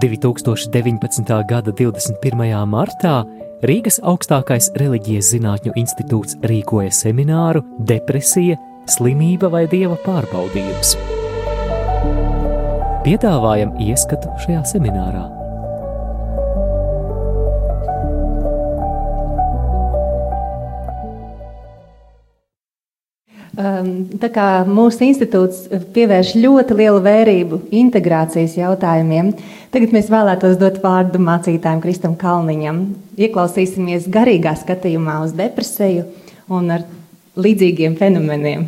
2019. gada 21. martā Rīgas augstākais reliģijas zinātņu institūts rīkoja semināru Depresija, slimība vai dieva pārbaudījums. Piedāvājam ieskatu šajā seminārā. Tā kā mūsu institūts pievērš ļoti lielu vērību integrācijas jautājumiem, tagad mēs vēlētos dot vārdu mācītājam Kristam Kalniņam. Ieklausīsimies garīgā skatījumā uz depresiju un ar līdzīgiem fenomeniem.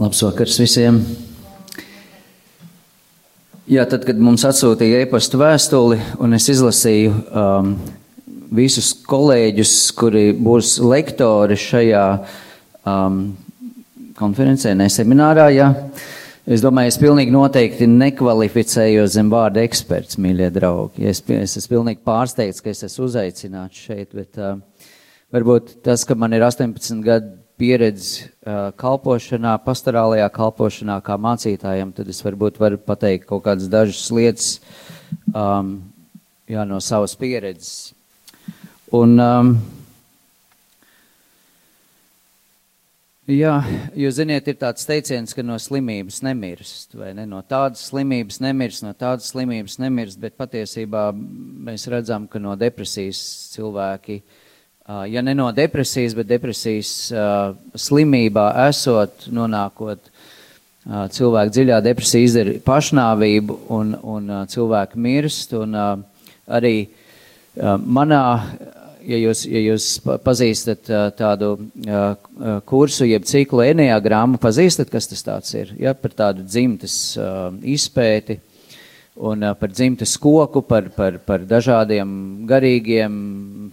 Labs vakars visiem! Jā, tad, kad mums atsūtīja e-pasta vēstuli, un es izlasīju um, visus kolēģus, kuri būs lektori šajā um, konferencē, ne seminārā. Ja? Es domāju, es pilnīgi noteikti nekvalificējos zem vārda eksperts, mīļie draugi. Es, es esmu pilnīgi pārsteigts, ka es esmu uzaicināts šeit, bet uh, varbūt tas, ka man ir 18 gadu pieredze uh, kalpošanā, pastorālajā kalpošanā kā mācītājam, tad es varbūt varu pateikt kaut kādas dažas lietas um, jā, no savas pieredzes. Un, um, Jā, jūs zināt, ir tāds teiciens, ka no slimības nemirst, ne? No tādas slimības nemirst, no tādas slimības nemirst, bet patiesībā mēs redzam, ka no depresijas cilvēki, ja ne no depresijas, bet depresijas slimībā esot, nonākot, cilvēki dziļā depresija izdara pašnāvību un, un cilvēki mirst, un arī manā ja jūs, ja jūs pazīstat tādu kursu, jeb ciklu enneagrammu, pazīstat, kas tas tāds ir, ja, par tādu dzimtes izpēti un par dzimtes koku, par, par, par dažādiem garīgiem,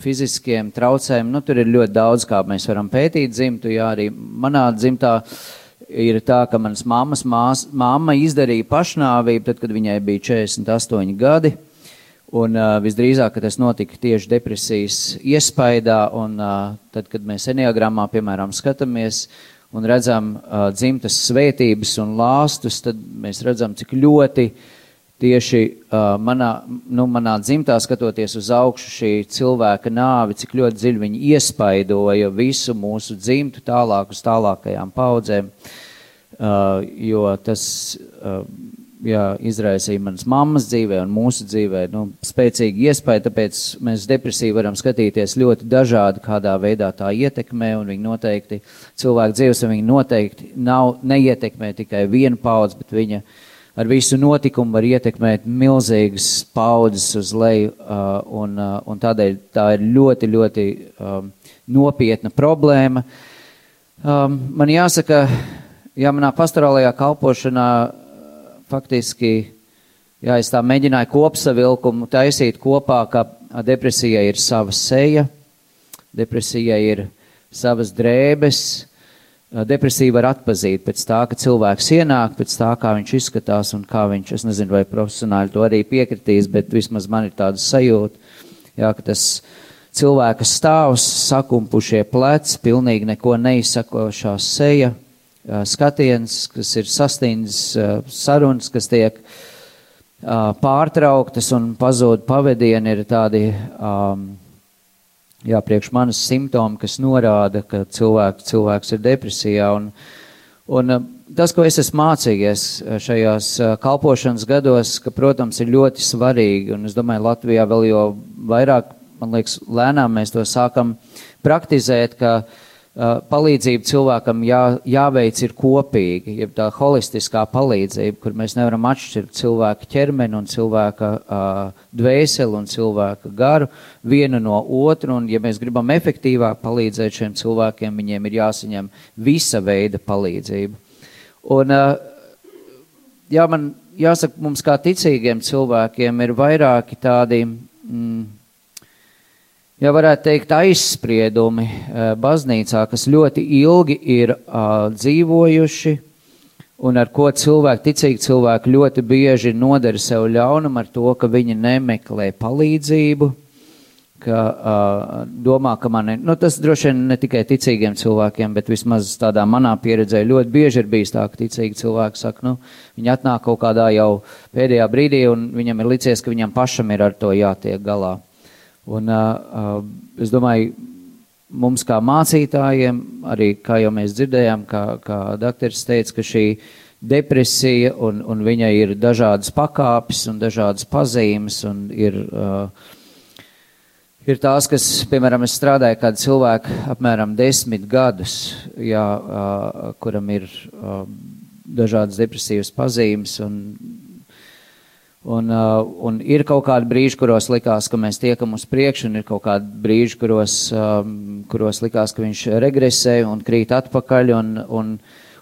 fiziskiem traucējumiem. Nu, tur ir ļoti daudz, kā mēs varam pētīt dzimtu, jā, arī manā dzimtā ir tā, ka manas mammas mās, mamma izdarīja pašnāvību, tad, kad viņai bija 48 gadi. Un uh, visdrīzāk tas notika tieši depresijas iespaidā, un uh, tad, kad mēs enneagrammā, piemēram, skatāmies un redzam uh, dzimtas svētības un lāstus, tad mēs redzam, cik ļoti tieši uh, manā, nu, manā dzimtā skatoties uz augšu šī cilvēka nāvi, cik ļoti dziļi viņi iespaidoja visu mūsu dzimtu tālāk uz tālākajām paudzēm, uh, jo tas. Uh, jā, izraisīja manas mammas dzīvē un mūsu dzīvē nu, spēcīgi iespēja, tāpēc mēs depresiju varam skatīties ļoti dažādi, kādā veidā tā ietekmē, un viņi noteikti, cilvēku dzīves, un viņi noteikti nav, neietekmē tikai vienu paudzi, bet viņa ar visu notikumu var ietekmēt milzīgas paudzes uz leju, uh, un, uh, un tādēļ tā ir ļoti, ļoti um, nopietna problēma. Um, man jāsaka, jā, manā pastorālajā kalpošanā faktiski, jā, es tā mēģināju kopsavilkumu taisīt kopā, ka depresija ir sava seja, depresija ir savas drēbes, depresija var atpazīt pēc tā, ka cilvēks ienāk, pēc tā, kā viņš izskatās un kā viņš, es nezinu, vai profesionāļi to arī piekritīs, bet vismaz man ir tāda sajūta, jā, ka tas cilvēka stāvs, sakumpušie pleci, pilnīgi neko neizsakošā seja, skatiens, kas ir sastindzis sarunas, kas tiek pārtrauktas un pazūd pavadieni, ir tādi, jā, priekš manas simptomi, kas norāda, ka cilvēks, cilvēks ir depresijā. Un, un tas, ko es esmu mācījies šajās kalpošanas gados, ka, protams, ir ļoti svarīgi, un es domāju, Latvijā vēl jo vairāk, man liekas, lēnām mēs to sākam praktizēt, ka uh, Uh, palīdzība cilvēkam jā, jāveic ir kopīgi, jeb tā holistiskā palīdzība, kur mēs nevaram atšķirt cilvēka ķermeni un cilvēka uh, dvēseli un cilvēka garu vienu no otru, un ja mēs gribam efektīvāk palīdzēt šiem cilvēkiem, viņiem ir jāsaņem visa veida palīdzība. Un, uh, jā, man jāsaka, mums kā ticīgiem cilvēkiem ir vairāki tādi, mm, ja varētu teikt, aizspriedumi eh, baznīcā, kas ļoti ilgi ir uh, dzīvojuši un ar ko cilvēki, ticīgi cilvēki ļoti bieži nodara sev ļaunumu ar to, ka viņi nemeklē palīdzību, ka uh, domā, ka man ir, nu, tas droši vien ne tikai ticīgiem cilvēkiem, bet vismaz tādā manā pieredzē ļoti bieži ir bijis tā, ka ticīgi cilvēki saka, nu, viņi atnāk kaut kādā jau pēdējā brīdī un viņam ir licies, ka viņam pašam ir ar to jātiek galā. Un uh, es domāju, mums kā mācītājiem, arī kā jau mēs dzirdējām, kā, kā dakteris teica, ka šī depresija un, un viņai ir dažādas pakāpes un dažādas pazīmes un ir uh, ir tās, kas, piemēram, es strādāju kādu cilvēku apmēram desmit gadus, jā, uh, kuram ir uh, dažādas depresīvas pazīmes un, un, uh, un ir kaut kādi brīži, kuros likās, ka mēs tiekam uz priekšu, un ir kaut kādi brīži, kuros, um, kuros likās, ka viņš regresē un krīt atpakaļ, un, un,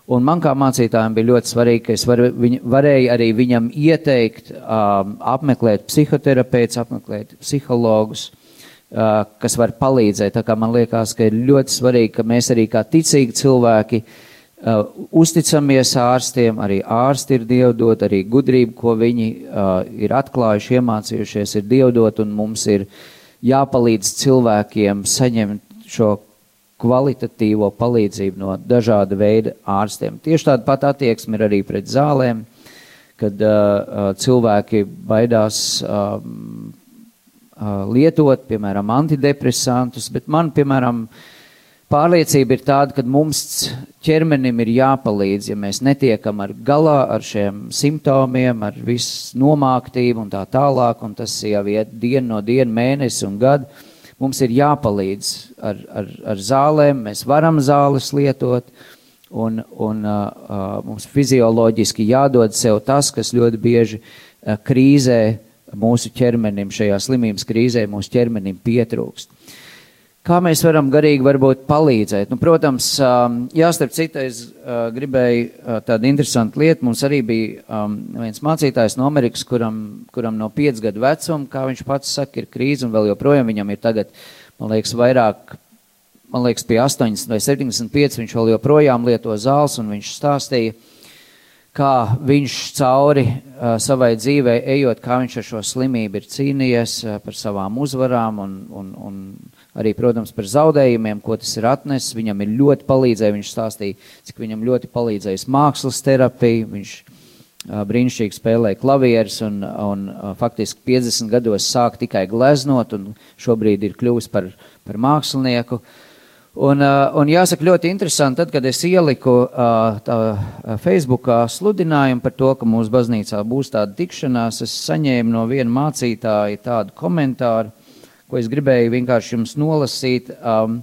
un man kā mācītājiem bija ļoti svarīgi, ka es var, viņ, varēju arī viņam ieteikt um, apmeklēt psihoterapeitus, apmeklēt psihologus, uh, kas var palīdzēt. Tā kā man liekas, ka ir ļoti svarīgi, ka mēs arī kā ticīgi cilvēki uh, uzticamies ārstiem, arī ārsti ir dievdot, arī gudrība, ko viņi uh, ir atklājuši, iemācījušies, ir dievdot, un mums ir jāpalīdz cilvēkiem saņemt šo kvalitatīvo palīdzību no dažāda veida ārstiem. Tieši tāda pat attieksme ir arī pret zālēm, kad uh, cilvēki baidās um, lietot, piemēram, antidepresantus, bet man, piemēram, pārliecība ir tāda, ka mums ķermenim ir jāpalīdz, ja mēs netiekam ar galā ar šiem simptomiem, ar visu nomāktību un tā tālāk, un tas jau iet dienu no dienu, mēnesi un gadu. Mums ir jāpalīdz ar, ar, ar zālēm, mēs varam zāles lietot, un, un uh, mums fizioloģiski jādod sev tas, kas ļoti bieži uh, krīzē mūsu ķermenim šajā slimības krīzē, mūsu ķermenim pietrūkst. Kā mēs varam garīgi varbūt palīdzēt? Nu, protams, jāstarp citu, es gribēju tādu interesantu lietu. Mums arī bija um, viens mācītājs no Amerikas, kuram, kuram no 5 gadu vecuma, kā viņš pats saka, ir krīze un vēl joprojām viņam ir tagad, man liekas, vairāk, man liekas, pie 80 vai 75 viņš vēl joprojām lieto zāles un viņš stāstīja, kā viņš cauri uh, savai dzīvei ejot, kā viņš ar šo slimību ir cīnījies uh, par savām uzvarām un, un, un arī, protams, par zaudējumiem, ko tas ir atnesis. Viņam ir ļoti palīdzēja, viņš stāstīja, cik viņam ļoti palīdzējis mākslas terapija, viņš brīnišķīgi spēlēja klavierus un, un faktiski 50 gados sāk tikai gleznot un šobrīd ir kļuvis par, par mākslinieku. Un, un jāsaka, ļoti interesanti, tad, kad es ieliku tā, Facebookā sludinājumu par to, ka mūsu baznīcā būs tāda tikšanās, es saņēmu no viena mācītāja tādu komentāru, ko es gribēju vienkārši jums nolasīt. Um,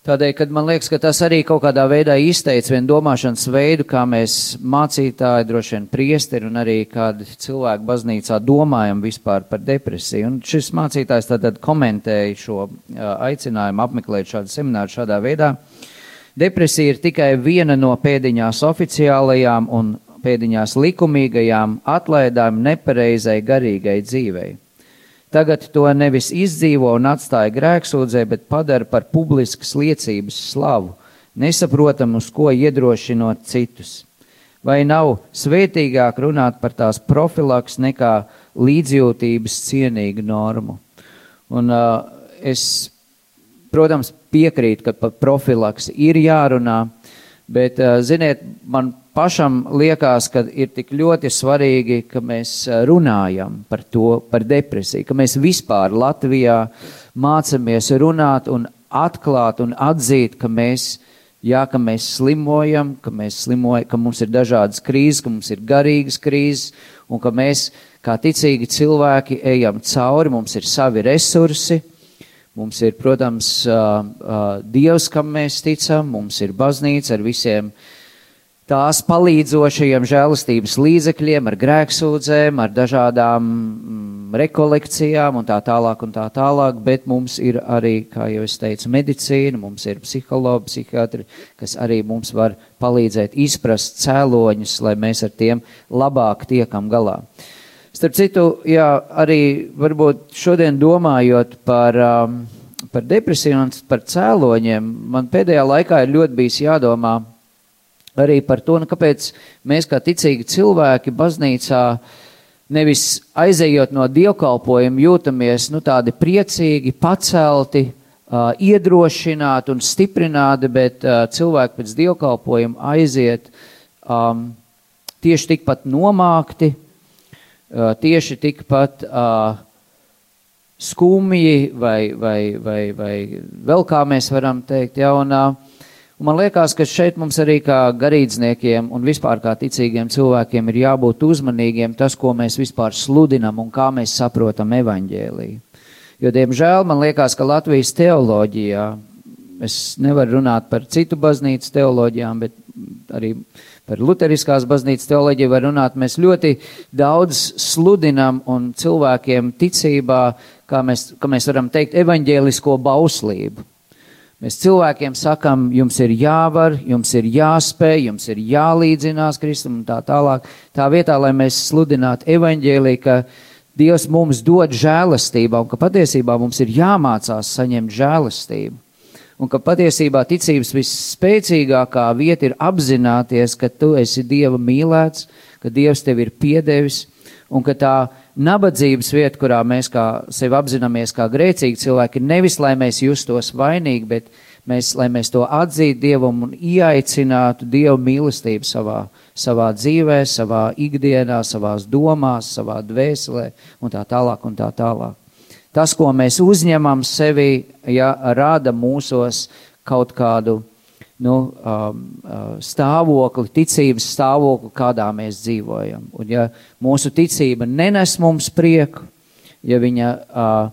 Tādēļ, kad man liekas, ka tas arī kaut kādā veidā izteica vienu domāšanas veidu, kā mēs mācītāji, droši vien priesteri un arī kādi cilvēki baznīcā domājam vispār par depresiju. Un šis mācītājs tātad komentēja šo aicinājumu apmeklēt šādu semināru šādā veidā. Depresija ir tikai viena no pēdiņās oficiālajām un pēdiņās likumīgajām atlaidām nepareizai garīgai dzīvei. Tagad to nevis izdzīvo un atstāja grēksūdzē, bet padara par publiskas liecības slavu, nesaprotam, uz ko iedrošinot citus. Vai nav svētīgāk runāt par tās profilaks nekā līdzjūtības cienīgu normu? Un uh, es, protams, piekrītu, ka par profilaks ir jārunā, bet, uh, ziniet, man pašam liekas, ka ir tik ļoti svarīgi, ka mēs runājam par to, par depresiju, ka mēs vispār Latvijā mācamies runāt un atklāt un atzīt, ka mēs, jā, ka mēs slimojam, ka, mēs slimojam, ka mums ir dažādas krīzes, ka mums ir garīgas krīzes un ka mēs kā ticīgi cilvēki ejam cauri, mums ir savi resursi. Mums ir, protams, Dievs, kam mēs ticam, mums ir baznīca ar visiem uh, tās palīdzošajiem žēlastības līdzekļiem, ar grēksūdzēm, ar dažādām mm, rekolekcijām un tā tālāk un tā tālāk, bet mums ir arī, kā jau es teicu, medicīna, mums ir psihologi, psihiatri, kas arī mums var palīdzēt izprast cēloņus, lai mēs ar tiem labāk tiekam galā. Starp citu, jā, arī varbūt šodien domājot par, um, par depresiju un par cēloņiem, man pēdējā laikā ir ļoti bijis jādomā arī par to, nu, kāpēc mēs kā ticīgi cilvēki baznīcā nevis aizejot no dievkalpojuma, jūtamies nu, tādi priecīgi, pacelti, uh, iedrošināti un stiprināti, bet uh, cilvēki pēc dievkalpojuma aiziet um, tieši tikpat nomākti, tieši tikpat uh, skumji vai, vai, vai, vai vēl kā mēs varam teikt. Ja, un, uh, Un man liekas, ka šeit mums arī kā garīdzniekiem un vispār kā ticīgiem cilvēkiem ir jābūt uzmanīgiem tas, ko mēs vispār sludinam un kā mēs saprotam evaņģēliju. Jo, diemžēl, man liekas, ka Latvijas teoloģijā, es nevaru runāt par citu baznīcas teoloģijām, bet arī par luteriskās baznīcas teoloģiju var runāt, mēs ļoti daudz sludinam un cilvēkiem ticībā, kā mēs, kā mēs varam teikt, evaņģēlisko bauslību. Mēs cilvēkiem sakam, jums ir jāvar, jums ir jāspēj, jums ir jālīdzinās Kristum un tā tālāk. Tā vietā, lai mēs sludinātu evaņģēlī, ka Dievs mums dod žēlastību un ka patiesībā mums ir jāmācās saņemt žēlastību. Un ka patiesībā ticības visspēcīgākā vieta ir apzināties, ka tu esi Dieva mīlēts, ka Dievs tev ir piedevis un ka tā nabadzības vieta, kurā mēs kā sevi apzināmies kā grēcīgi cilvēki, nevis, lai mēs justos vainīgi, bet mēs, lai mēs to atzītu Dievam un ieaicinātu Dievu mīlestību savā, savā dzīvē, savā ikdienā, savās domās, savā dvēselē un tā tālāk un tā tālāk. Tas, ko mēs uzņemam sevi, ja rada mūsos kaut kādu nu, um, uh, stāvokli, ticības stāvokli, kādā mēs dzīvojam. Un ja mūsu ticība nenes mums prieku, ja viņa uh,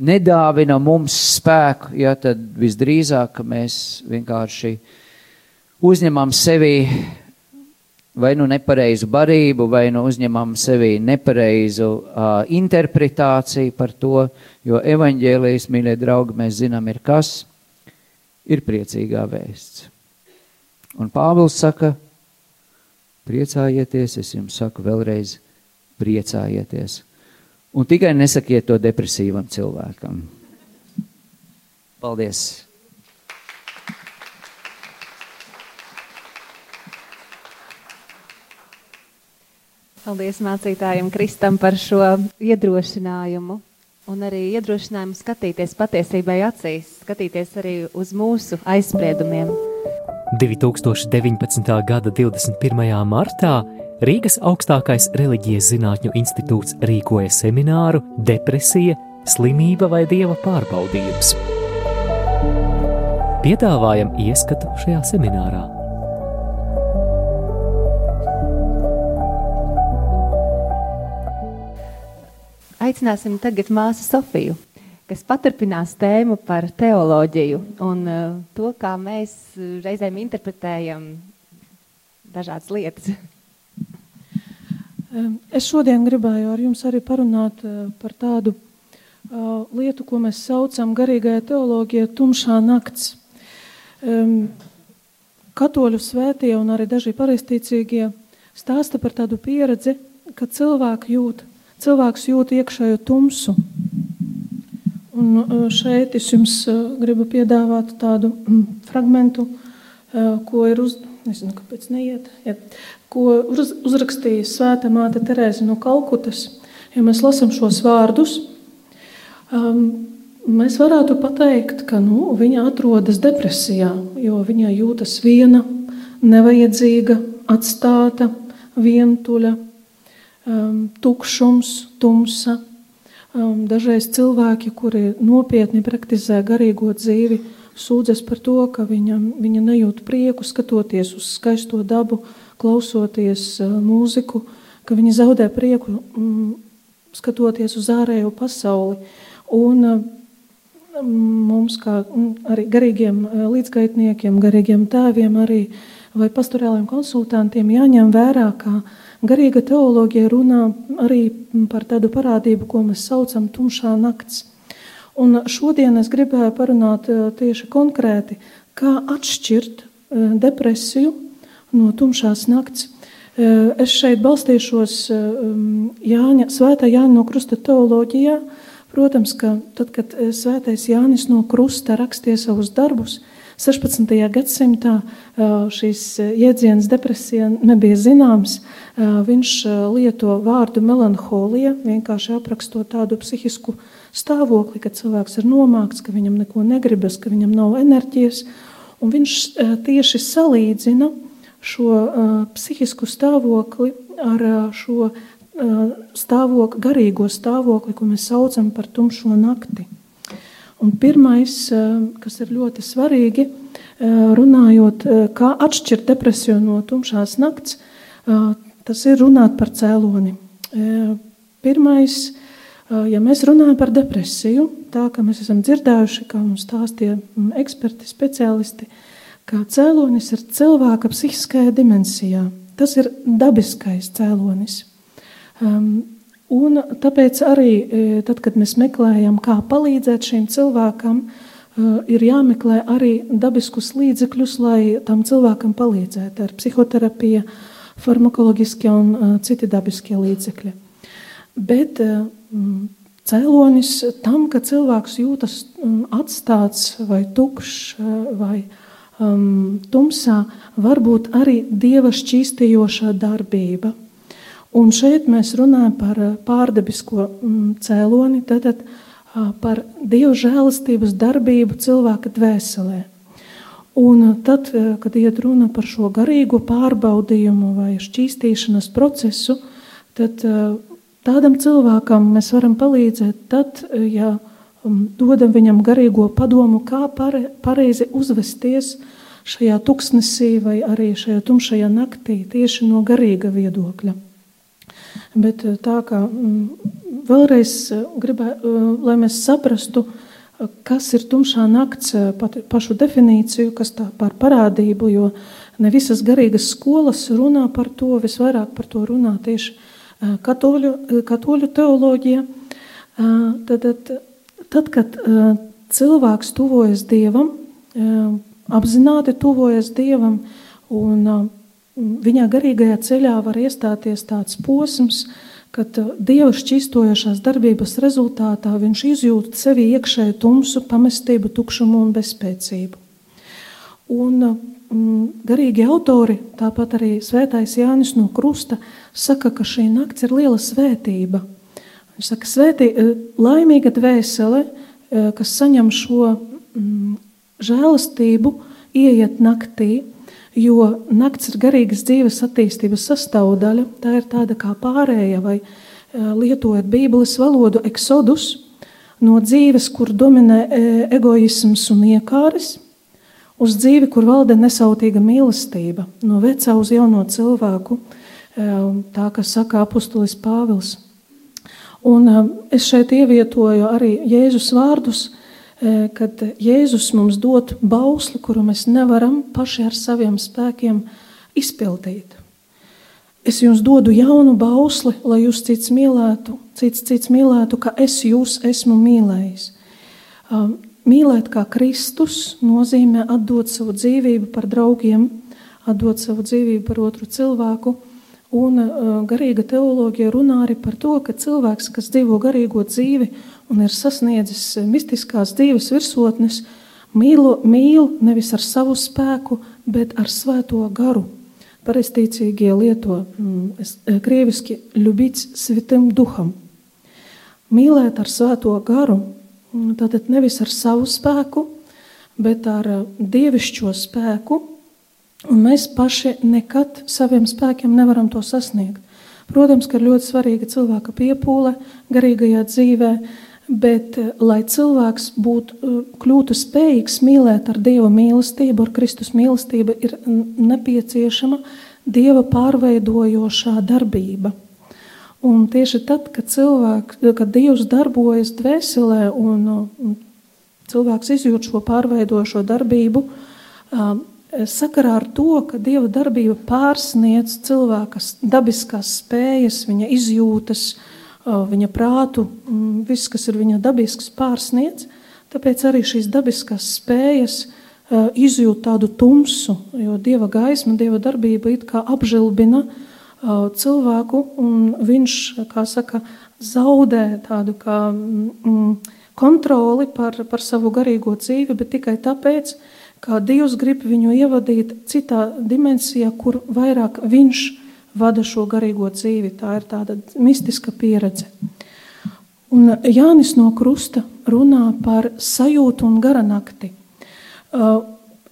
nedāvina mums spēku, ja, tad visdrīzāk mēs vienkārši uzņemam sevi vai nu nepareizu barību, vai nu uzņemam sevi nepareizu uh, interpretāciju par to, jo evaņģēlijas, mīļie draugi, mēs zinām, ir kas? ir priecīgā vēsts. Un Pāvils saka, priecājieties, es jums saku vēlreiz, priecājieties. Un tikai nesakiet to depresīvam cilvēkam. Paldies! Paldies mācītājiem Kristam par šo iedrošinājumu un arī iedrošinājumu skatīties patiesībai acīs, skatīties arī uz mūsu aizspriedumiem. 2019. gada 21. martā Rīgas augstākais reliģijas zinātņu institūts rīkoja semināru Depresija, slimība vai dieva pārbaudījums. Piedāvājam ieskatu šajā seminārā. Aicināsim tagad māsu Sofiju, kas paturpinās tēmu par teoloģiju un uh, to, kā mēs reizēm interpretējam dažādas lietas. Es šodien gribēju ar jums arī parunāt uh, par tādu uh, lietu, ko mēs saucam garīgajā teoloģijā tumšā nakts. Katoļu svētie un arī daži pareizticīgie stāsta par tādu pieredzi, ka cilvēki jūt cilvēks jūt iekšējo tumsu. Un e, šeit es jums e, gribu piedāvāt tādu mm, fragmentu, e, ko ir uz, nezinu, kāpēc neiet, ja, ko uz, uzrakstīja Svētā māte Terēze no Kalkutas. Ja mēs lasām šos vārdus, um, mēs varētu pateikt, ka nu, viņa atrodas depresijā, jo viņa jūtas viena, nevajadzīga, atstāta, vientuļa um, tukšums, tumsa. Um, dažreiz cilvēki, kuri nopietni praktizē garīgo dzīvi, sūdzas par to, ka viņa, viņa nejūt prieku skatoties uz skaisto dabu, klausoties uh, mūziku, ka viņi zaudē prieku um, skatoties uz ārējo pasauli. Un, uh, mums, kā arī garīgiem līdzgaitniekiem, garīgiem tēviem, arī vai pastorāliem konsultantiem, jāņem vērā, ka Garīga teoloģija runā arī par tādu parādību, ko mēs saucam tumšā nakts. Un šodien es gribēju parunāt eh, tieši konkrēti, kā atšķirt eh, depresiju no tumšās nakts. Eh, es šeit balstīšos Jāņa, Svētā Jāņa no Krusta teoloģijā. Protams, ka tad, kad Svētais Jānis no Krusta rakstīja savus darbus, 16. gadsimtā šīs jēdzienas depresija nebija zināms. Viņš lieto vārdu melanholija, vienkārši aprakstot tādu psihisku stāvokli, ka cilvēks ir nomākts, ka viņam neko negribas, ka viņam nav enerģijas. Un viņš tieši salīdzina šo psihisku stāvokli ar šo stāvokli, garīgo stāvokli, ko mēs saucam par tumšo nakti. Un pirmais, kas ir ļoti svarīgi, runājot, kā atšķirt depresiju no tumšās nakts, tas ir runāt par cēloni. Pirmais, ja mēs runājam par depresiju, tā kā mēs esam dzirdējuši, kā mums stāstīja mm, eksperti, speciālisti, kā cēlonis ir cilvēka psihiskajā dimensijā. Tas ir dabiskais cēlonis. Un tāpēc arī, e, tad, kad mēs meklējam, kā palīdzēt šim cilvēkam, e, ir jāmeklē arī dabiskus līdzekļus, lai tam cilvēkam palīdzētu ar psihoterapiju, farmakoloģiskie un e, citi dabiskie līdzekļi. Bet cēlonis tam, ka cilvēks jūtas atstāts vai tukšs vai um, tumsā, var būt arī dieva šķīstījošā darbība – Un šeit mēs runājam par eh, pārdabisko mm, cēloni, tātad par Dieva žēlastības darbību cilvēka dvēselē. Un tad, kad iet runa par šo garīgo pārbaudījumu vai šķīstīšanas procesu, tad tādam cilvēkam mēs varam palīdzēt tad, ja mm, dodam viņam garīgo padomu, kā pareizi uzvesties šajā tuksnesī vai arī šajā tumšajā naktī tieši no garīga viedokļa. Bet eh, tā kā mm, vēlreiz eh, gribētu, eh, lai mēs saprastu, kas ir tumšā nakts, pašu definīciju, kas tā par parādību, jo ne visas garīgas skolas runā par to, visvairāk par to runā tieši katoļu, katoļu teoloģija. Tad, tad, tad, kad cilvēks tuvojas Dievam, apzināti tuvojas Dievam un Viņā garīgajā ceļā var iestāties tāds posms, kad uh, Dieva šķistojošās darbības rezultātā viņš izjūt sevi iekšēju tumsu, pamestību, tukšumu un bezspēcību. Un mm, garīgi autori, tāpat arī svētais Jānis no Krusta, saka, ka šī nakts ir liela svētība. Viņš saka, svētī, uh, laimīga dvēsele, uh, kas saņem šo mm, žēlastību, ieiet naktī, Jo nakts ir garīgas dzīves attīstības sastāvdaļa. Tā ir tāda kā pārēja, vai lietojot Bībeles valodu, eksodus no dzīves, kur dominē egoisms un iekāres, uz dzīvi, kur valda nesautīga mīlestība, no vecā uz jauno cilvēku, tā kā saka apustulis Pāvils. Un es šeit ievietoju arī Jēzus vārdus, kad Jēzus mums dod bausli, kuru mēs nevaram paši ar saviem spēkiem izpildīt. Es jums dodu jaunu bausli, lai jūs cits mīlētu, cits, cits mīlētu, ka es jūs esmu mīlējis. Mīlēt kā Kristus nozīmē atdot savu dzīvību par draugiem, atdot savu dzīvību par otru cilvēku. Un garīga teoloģija runā arī par to, ka cilvēks, kas dzīvo garīgo dzīvi un ir sasniedzis mistiskās dzīves virsotnes, mīl, mīl nevis ar savu spēku, bet ar svēto garu. Pareizticīgie lieto mm, krieviski ļubīts svitim duham. Mīlēt ar svēto garu, mm, tātad nevis ar savu spēku, bet ar dievišķo spēku, un mēs paši nekad saviem spēkiem nevaram to sasniegt. Protams, ka ir ļoti svarīga cilvēka piepūle garīgajā dzīvē, Bet, eh, lai cilvēks būtu, eh, kļūtu spējīgs mīlēt ar Dieva mīlestību, ar Kristus mīlestību, ir nepieciešama Dieva pārveidojošā darbība. Un tieši tad, kad, cilvēks, kad Dievs darbojas dvēselē un cilvēks izjūt šo pārveidojošo darbību, sakarā ar to, ka Dieva darbība pārsniedz cilvēka dabiskās spējas, viņa izjūtas, viņa prātu, viss, kas ir viņa dabisks, pārsniedz. Tāpēc arī šīs dabiskās spējas izjūt tādu tumsu, jo dieva gaisma, dieva darbība it kā apžilbina cilvēku, un viņš, kā saka, zaudē tādu kā mm, kontroli par, par savu garīgo dzīvi, bet tikai tāpēc, kā Dievs grib viņu ievadīt citā dimensijā, kur vairāk viņš vada šo garīgo dzīvi. Tā ir tāda mistiska pieredze. Un Jānis no Krusta runā par sajūtu un gara nakti. Uh,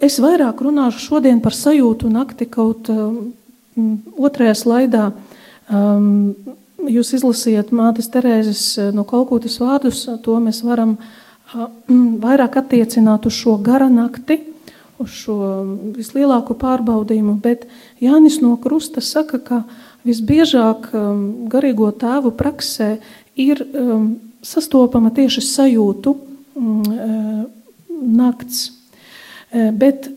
es vairāk runāšu šodien par sajūtu nakti, kaut um, otrajā slaidā um, jūs izlasījāt mātes Terēzes uh, no Kalkūtas vārdus, to mēs varam uh, vairāk attiecināt uz šo gara nakti, uz šo vislielāko pārbaudījumu, bet Jānis no Krusta saka, ka visbiežāk um, garīgo tēvu praksē ir um, sastopama tieši sajūtu um, nakts. Uh, bet,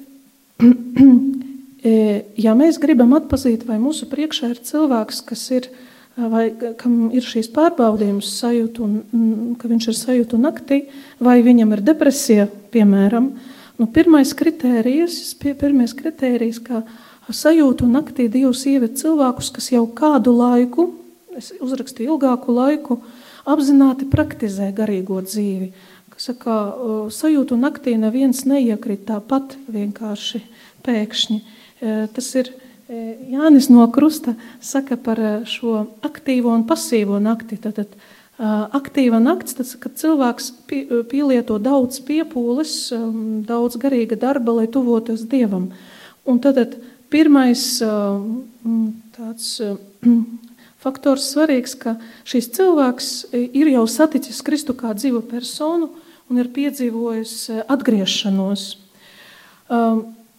ja mēs gribam atpazīt, vai mūsu priekšā ir cilvēks, kas ir, vai kam ir šīs pārbaudījums sajūtu, un, ka viņš ir sajūtu naktī, vai viņam ir depresija, piemēram, uh, Nu, pirmais kritērijs, pirmais kritērijs, kā sajūtu naktī Dievs ieved cilvēkus, kas jau kādu laiku, es uzrakstīju ilgāku laiku, apzināti praktizē garīgo dzīvi. Saka, sajūtu naktī neviens neiekrīt tāpat vienkārši pēkšņi. E, tas ir e, Jānis no Krusta saka par šo aktīvo un pasīvo nakti. Tad, tad aktīva nakts, tas, kad cilvēks pielieto daudz piepūles, daudz garīga darba, lai tuvotos Dievam. Un tad, pirmais tāds faktors svarīgs, ka šis cilvēks ir jau saticis Kristu kā dzīvu personu un ir piedzīvojis atgriešanos.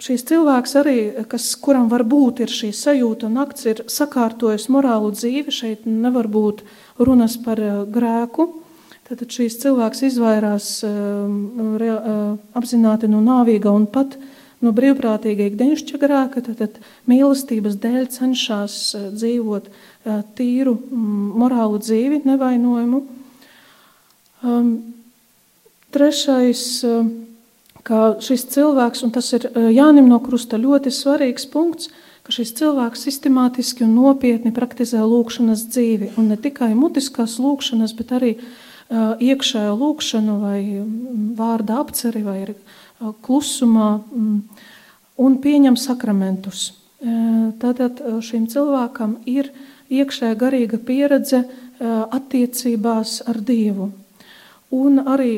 Šīs cilvēks arī, kas, kuram varbūt ir šī sajūta nakts, ir sakārtojis morālu dzīvi, šeit nevar būt uh, runas par eh, grēku. Tad šīs cilvēks izvairās eh, eh, apzināti no nāvīga un pat no brīvprātīga ikdienišķa grēka, tad, mīlestības dēļ cenšas dzīvot tīru morālu dzīvi, nevainojumu. Um, trešais, kā šis cilvēks, un tas ir Jānim no Krusta ļoti svarīgs punkts, ka šis cilvēks sistemātiski un nopietni praktizē lūkšanas dzīvi. Un ne tikai mutiskās lūkšanas, bet arī uh, iekšējo lūkšanu, vai vārda apceri, vai uh, klusumā, um, un pieņem sakramentus. Uh, tātad šim cilvēkam ir iekšējā garīga pieredze attiecībās ar Dievu. Un arī,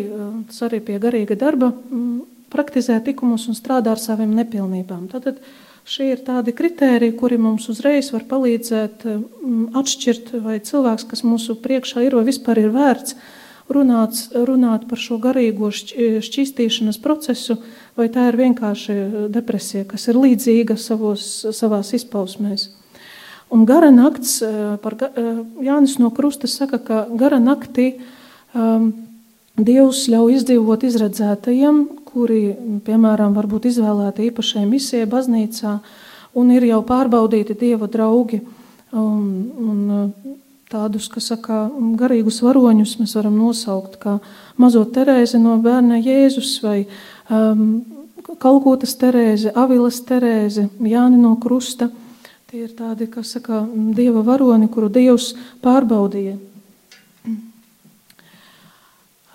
tas arī pie garīga darba um, praktizē likumus un strādā ar saviem nepilnībām. Tātad, uh, Šie ir tādi kriteriji, kuri mums uzreiz var palīdzēt mm, atšķirt, vai cilvēks, kas mūsu priekšā ir, vai vispār ir vērts runāt, runāt par šo garīgo šķīstīšanas procesu, vai tā ir vienkārši depresija, kas ir līdzīga savos, savās izpausmēs. Un gara nakts, eh, par eh, Jānis no Krusta saka, ka gara naktī um, Dievs ļauj izdzīvot izredzētajiem, kuri, piemēram, varbūt izvēlēti īpašai misijai baznīcā un ir jau pārbaudīti Dieva draugi. Un, un tādus, kas saka, garīgus varoņus mēs varam nosaukt kā mazo Terēzi no bērna Jēzus vai um, Kalkotas Terēze, Avilas Terēze, Jāni no Krusta. Tie ir tādi, kas saka, Dieva varoni, kuru Dievs pārbaudīja.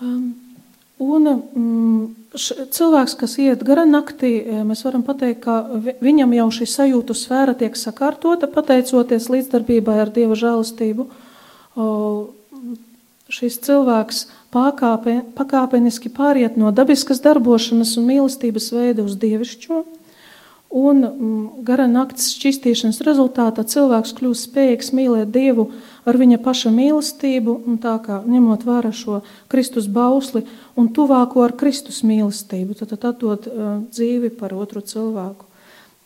Um, un um, cilvēks, kas iet gara naktī, e, mēs varam pateikt, ka viņam jau šī sajūtu sfēra tiek sakārtota pateicoties līdzdarbībai ar Dieva žēlastību. Šis cilvēks pakāpe, pakāpeniski pāriet no dabiskas darbošanas un mīlestības veida uz dievišķo. Un mm, gara nakts šķistīšanas rezultātā cilvēks kļūst spējīgs mīlēt Dievu ar viņa paša mīlestību, un tā kā ņemot vērā šo Kristus bausli un tuvāko ar Kristus mīlestību, tad, atdot uh, dzīvi par otru cilvēku.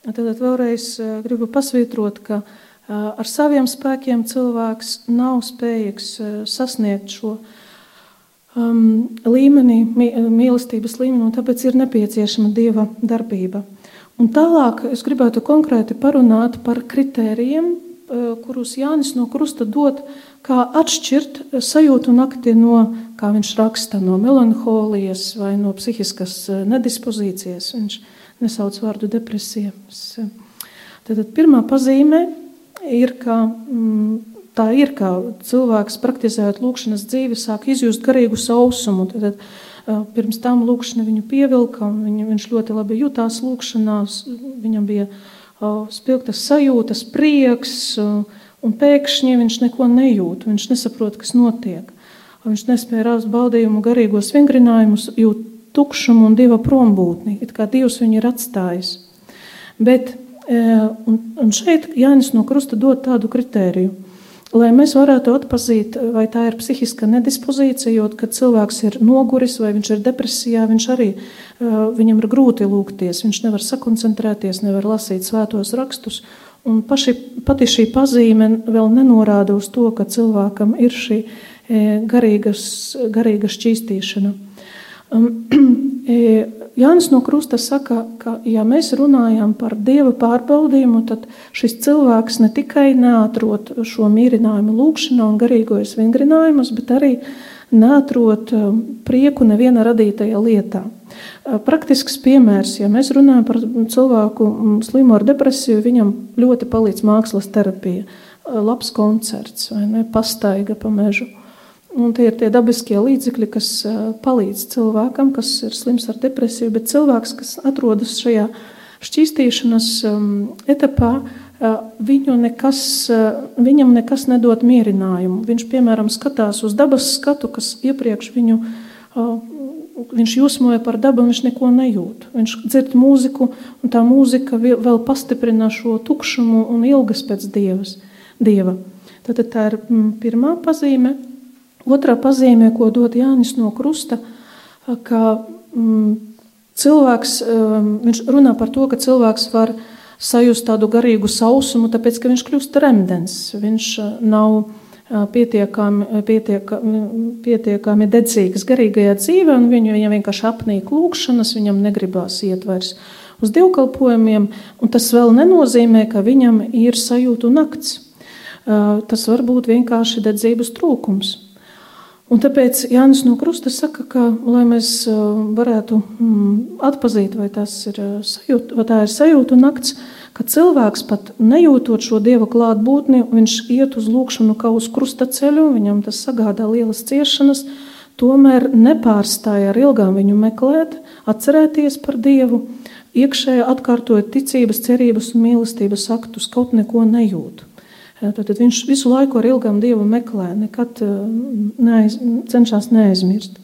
Tad, vēlreiz uh, gribu pasvītrot, ka uh, ar saviem spēkiem cilvēks nav spējīgs sasniegt šo um, līmenī, mīlestības līmeni, un tāpēc ir nepieciešama Dieva darbība. Un tālāk es gribētu konkrēti parunāt par kritērijiem, kurus Jānis no Krusta dod, kā atšķirt sajūtu nakti no, kā viņš raksta, no melanholijas vai no psihiskas nedispozīcijas. Viņš nesauc vārdu depresijas. Tad pirmā pazīme ir, ka mm, tā ir, ka cilvēks praktizējot lūkšanas dzīvi sāk izjust garīgu sausumu. Tad Pirms tam lūkšana viņu pievilka, viņ, viņš ļoti labi jutās lūkšanās, viņam bija spilgtas sajūtas, prieks, un pēkšņi viņš neko nejūt, viņš nesaprot, kas notiek. Viņš nespēja rast baudījumu garīgos vingrinājumus, jūt tukšumu un dieva prombūtni, it kā Dievs viņu ir atstājis. Bet, un, un šeit Jānis no Krusta dod tādu kritēriju – lai mēs varētu atpazīt, vai tā ir psihiska nedispozīcija, jo, kad cilvēks ir noguris vai viņš ir depresijā, viņš arī viņam ir grūti lūgties, viņš nevar sakoncentrēties, nevar lasīt svētos rakstus. Un paši, pati šī pazīme vēl nenorāda uz to, ka cilvēkam ir šī garīgas, garīga šķīstīšana. Jānis no Krusta saka, ka, ja mēs runājam par dieva pārbaudījumu, tad šis cilvēks ne tikai neatrod šo mīlinājumu lūgšanā un garīgojas vingrinājumus, bet arī neatrod um, prieku neviena radītajā lietā. Uh, praktisks piemērs, ja mēs runājam par cilvēku mm, slimu ar depresiju, viņam ļoti palīdz mākslas terapija, uh, labs koncerts vai ne, pastaiga pa mežu. Un tie ir tie dabiskie līdzekļi, kas palīdz cilvēkam, kas ir slims ar depresiju, bet cilvēks, kas atrodas šajā šķīstīšanas etapā, viņu nekas, viņam nekas nedod mierinājumu. Viņš, piemēram, skatās uz dabas skatu, kas iepriekš viņu, viņš jūsmoja par dabu, viņš neko nejūt. Viņš dzird mūziku, un tā mūzika vēl pastiprina šo tukšumu un ilgas pēc dievas, dieva. Tad tā ir pirmā pazīme. Otrā pazīme, ko dod Jānis no Krusta, ka mm, cilvēks, viņš runā par to, ka cilvēks var sajust tādu garīgu sausumu, tāpēc, ka viņš kļūst remdens. Viņš nav pietiekami, pietiekami, pietiekami dedzīgs garīgajā dzīvē, un viņu, viņam vienkārši apnīk lūkšanas, viņam negribās iet vairs uz dievkalpojumiem, un tas vēl nenozīmē, ka viņam ir sajūtu nakts. Tas var būt vienkārši dedzības trūkums. Un tāpēc Jānis no Krusta saka, ka, lai mēs varētu mm, atpazīt, vai, ir sajūta, vai tā ir sajūta nakts, ka cilvēks pat nejūtot šo dieva klātbūtni, viņš iet uz lūkšanu kā uz krusta ceļu, viņam tas sagādā lielas ciešanas, tomēr nepārstāja ar ilgām viņu meklēt, atcerēties par dievu, iekšēji atkārtojot ticības, cerības un mīlestības aktus, kaut neko nejūt. Tad viņš visu laiku ar ilgām dievu meklē, nekad eh, neaiz, cenšas neaizmirst.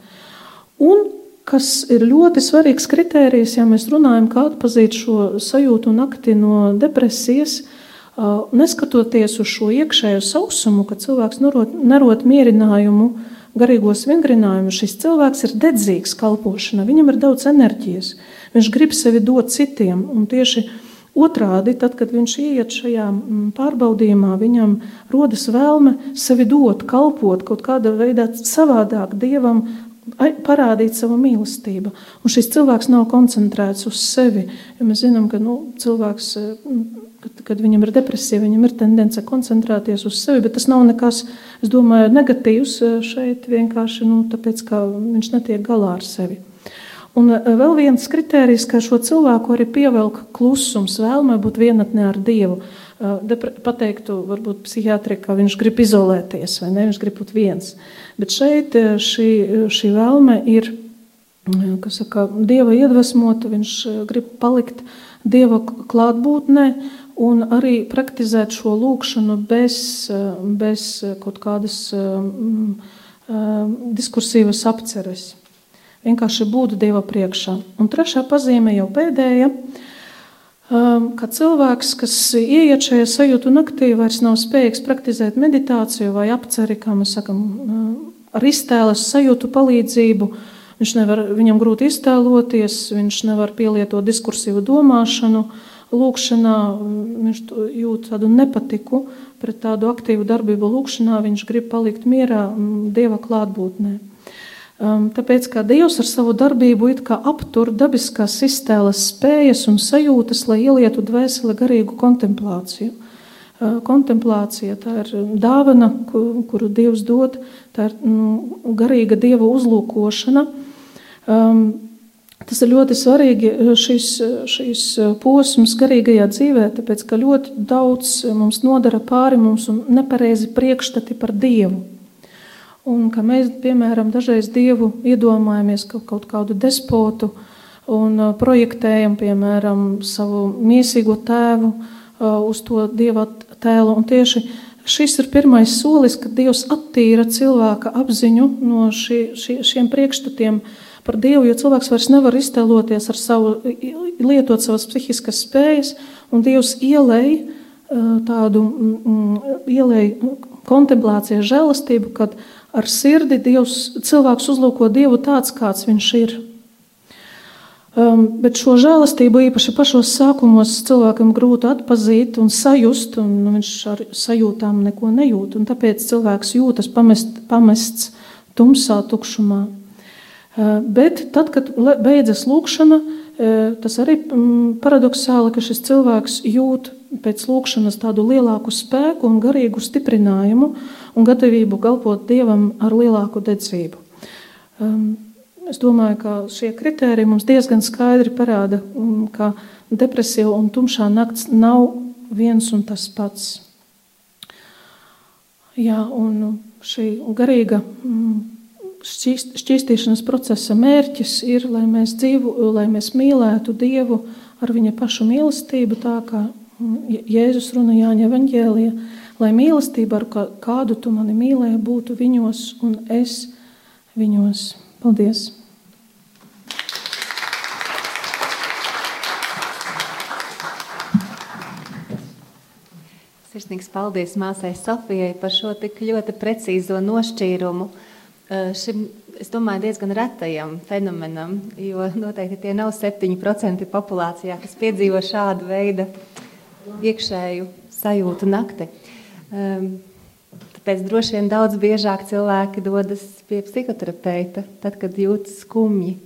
Un kas ir ļoti svarīgs kritērijs, ja mēs runājam, kā atpazīt šo sajūtu nakti no depresijas, neskatoties uz šo iekšējo sausumu, ka cilvēks nerot, nerot mierinājumu, garīgos vingrinājumus, šis cilvēks ir dedzīgs kalpošanā, viņam ir daudz enerģijas, viņš grib sevi dot citiem, un tieši Otrādi, tad, kad viņš ieiet šajā mm, pārbaudījumā, viņam rodas vēlme sevi dot, kalpot kaut kādā veidā savādāk dievam, parādīt savu mīlestību. Un šis cilvēks nav koncentrēts uz sevi. Jo mēs zinām, ka nu, cilvēks, mm, kad, kad viņam ir depresija, viņam ir tendence koncentrēties uz sevi, bet tas nav nekas, es domāju, negatīvs eh, šeit vienkārši nu, tāpēc, ka viņš netiek galā ar sevi. Un eh, vēl viens kriterijs, ka šo cilvēku arī pievelk klusums, vēlme būt vienatnē ar Dievu. Eh, pateiktu, varbūt psihiatri, ka viņš grib izolēties vai ne, viņš grib būt viens. Bet šeit eh, šī, šī vēlme ir, kas saka, Dieva iedvesmota, viņš grib palikt Dieva klātbūtnē un arī praktizēt šo lūkšanu bez, bez kaut kādas um, um, diskursīvas apceres vienkārši būt Dieva priekšā. Un trešā pazīme jau pēdējā. Um, ka cilvēks, kas ieiet šajā sajūtu naktī, vairs nav spējīgs praktizēt meditāciju vai apceri, kā mēs sakām, uh, ar iztēles sajūtu palīdzību. Viņš nevar, viņam grūti iztēloties, viņš nevar pielietot diskursīvu domāšanu, lūkšanā, viņš jūt tādu nepatiku pret tādu aktīvu darbību lūkšanā, viņš grib palikt mierā Dieva klātbūtnē. Um, tāpēc, kā Dievs ar savu darbību aptur dabiskās iztēles spējas un sajūtas, lai ielietu dvēseli garīgu kontemplāciju. Uh, kontemplācija tā ir dāvana, kuru Dievs dod, tā ir nu, garīga Dieva uzlūkošana. Um, tas ir ļoti svarīgi šis, šis posms garīgajā dzīvē, tāpēc, ka ļoti daudz mums nodara pāri mums un nepareizi priekšstati par Dievu. Un ka mēs, piemēram, dažreiz Dievu iedomājamies kā kaut kādu despotu un uh, projektējam, piemēram, savu miesīgo tēvu uh, uz to Dieva tēlu. Un tieši šis ir pirmais solis, kad Dievs attīra cilvēka apziņu no šī, šī, šiem priekšstatiem par Dievu, jo cilvēks vairs nevar iztēloties ar savu, lietot savas psihiskas spējas, un Dievs ielēja uh, tādu, mm, mm, ielēja kontemplācija, žēlastību, kad ar sirdi Dievs, cilvēks uzlūko Dievu tāds, kāds viņš ir. Um, bet šo žēlastību īpaši pašos sākumos cilvēkam grūti atpazīt un sajust, un viņš ar sajūtām neko nejūt. Tāpēc cilvēks jūtas pamest, pamests tumsā, tukšumā. Uh, bet tad, kad beidzas lūkšana, uh, tas arī mm, paradoxāli, ka šis cilvēks jūt pēc lūkšanas tādu lielāku spēku un garīgu stiprinājumu un gatavību kalpot Dievam ar lielāku dedzību. Um, es domāju, ka šie kriteriji mums diezgan skaidri parāda, um, ka depresija un tumšā nakts nav viens un tas pats. Jā, un šī garīga um, šķīst, šķīstīšanas procesa mērķis ir, lai mēs dzīvu, lai mēs mīlētu Dievu ar viņa pašu mīlestību, tā kā Jēzus runa Jāņa evaņģēlija, lai mīlestība, ar kādu tu mani mīlēji, būtu viņos un es viņos. Paldies! Sirsnīgs paldies māsai Sofijai par šo tik ļoti precīzo nošķīrumu. Šim, es domāju, diezgan retajam fenomenam, jo noteikti tie nav 7% populācijā, kas piedzīvo šādu veidu iekšēju sajūtu nakti. Um, tāpēc droši vien daudz biežāk cilvēki dodas pie psihoterapeita, tad, kad jūtas skumji.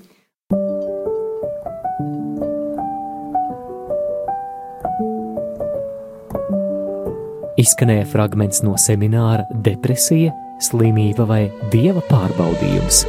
Izskanēja fragments no semināra Depresija, slimība vai dieva pārbaudījums.